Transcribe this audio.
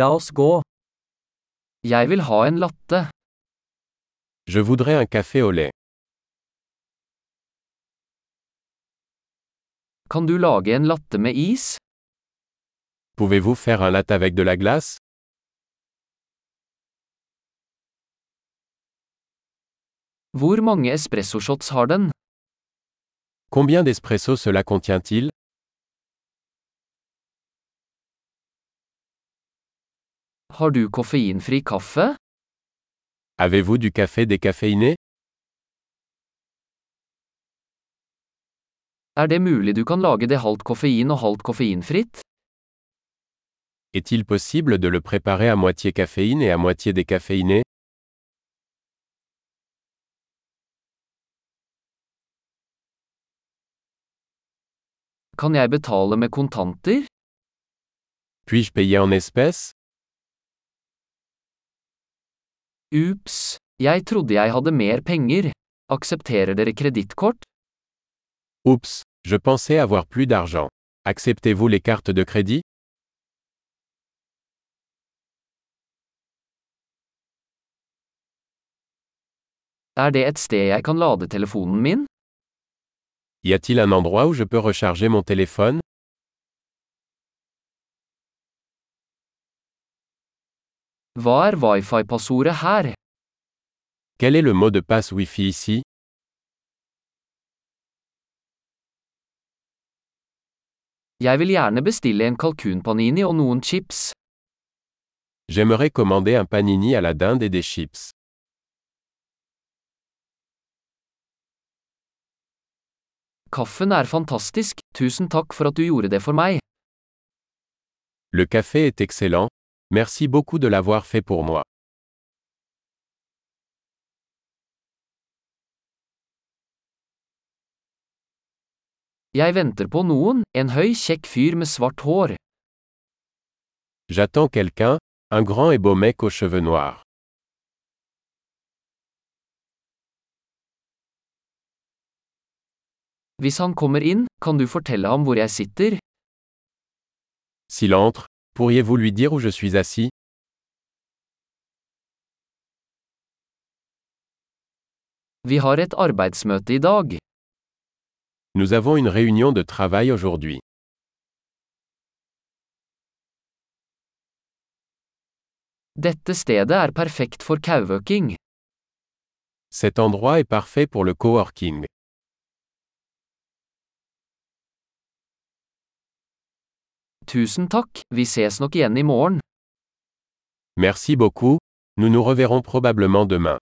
La oss gå. Jeg vil ha en latte. Je voudrais un café au lait. Kan du lage en latte med is? Pouvez-vous faire un latte avec de la glace Hvor mange espressoshots har den? Combien d'espresso cela contient-il Har du koffeinfri kaffe? Avez-vous du café décaféiné Er det mulig du kan lage det halvt koffein og halvt koffeinfritt? Est-il possible de le préparer à moitié caféine et à moitié décaféiné Kan jeg betale med kontanter? Puis-je payer en espèces Ups, jeg trodde jeg hadde mer penger. Aksepterer dere kredittkort? Oups, je pensais avoir plus d'argent. Acceptez-vous les cartes de crédit? Er det et sted jeg kan lade telefonen min? Y a-t-il un endroit où je peux recharger mon téléphone? Hva er wifi-passordet her? Quel est le mot de passe Wi-Fi ici Jeg vil gjerne bestille en kalkunpanini og noen chips. J'aimerais commander un panini à la dinde et des chips. Kaffen er fantastisk, tusen takk for at du gjorde det for meg. Le café est excellent. Merci beaucoup de l'avoir fait pour moi. Jeg venter på noen, en høy, kjekk fyr med svart hår. J'attends quelqu'un, un grand et beau mec aux cheveux noirs. Hvis han kommer inn, kan du fortelle ham hvor jeg sitter? S'il entre, pourriez-vous lui dire où je suis assis? Vi har et arbeidsmøte i dag. Nous avons une réunion de travail aujourd'hui. Dette stedet er perfekt for kauøking. Cet endroit est parfait pour le coworking. Merci beaucoup, nous nous reverrons probablement demain.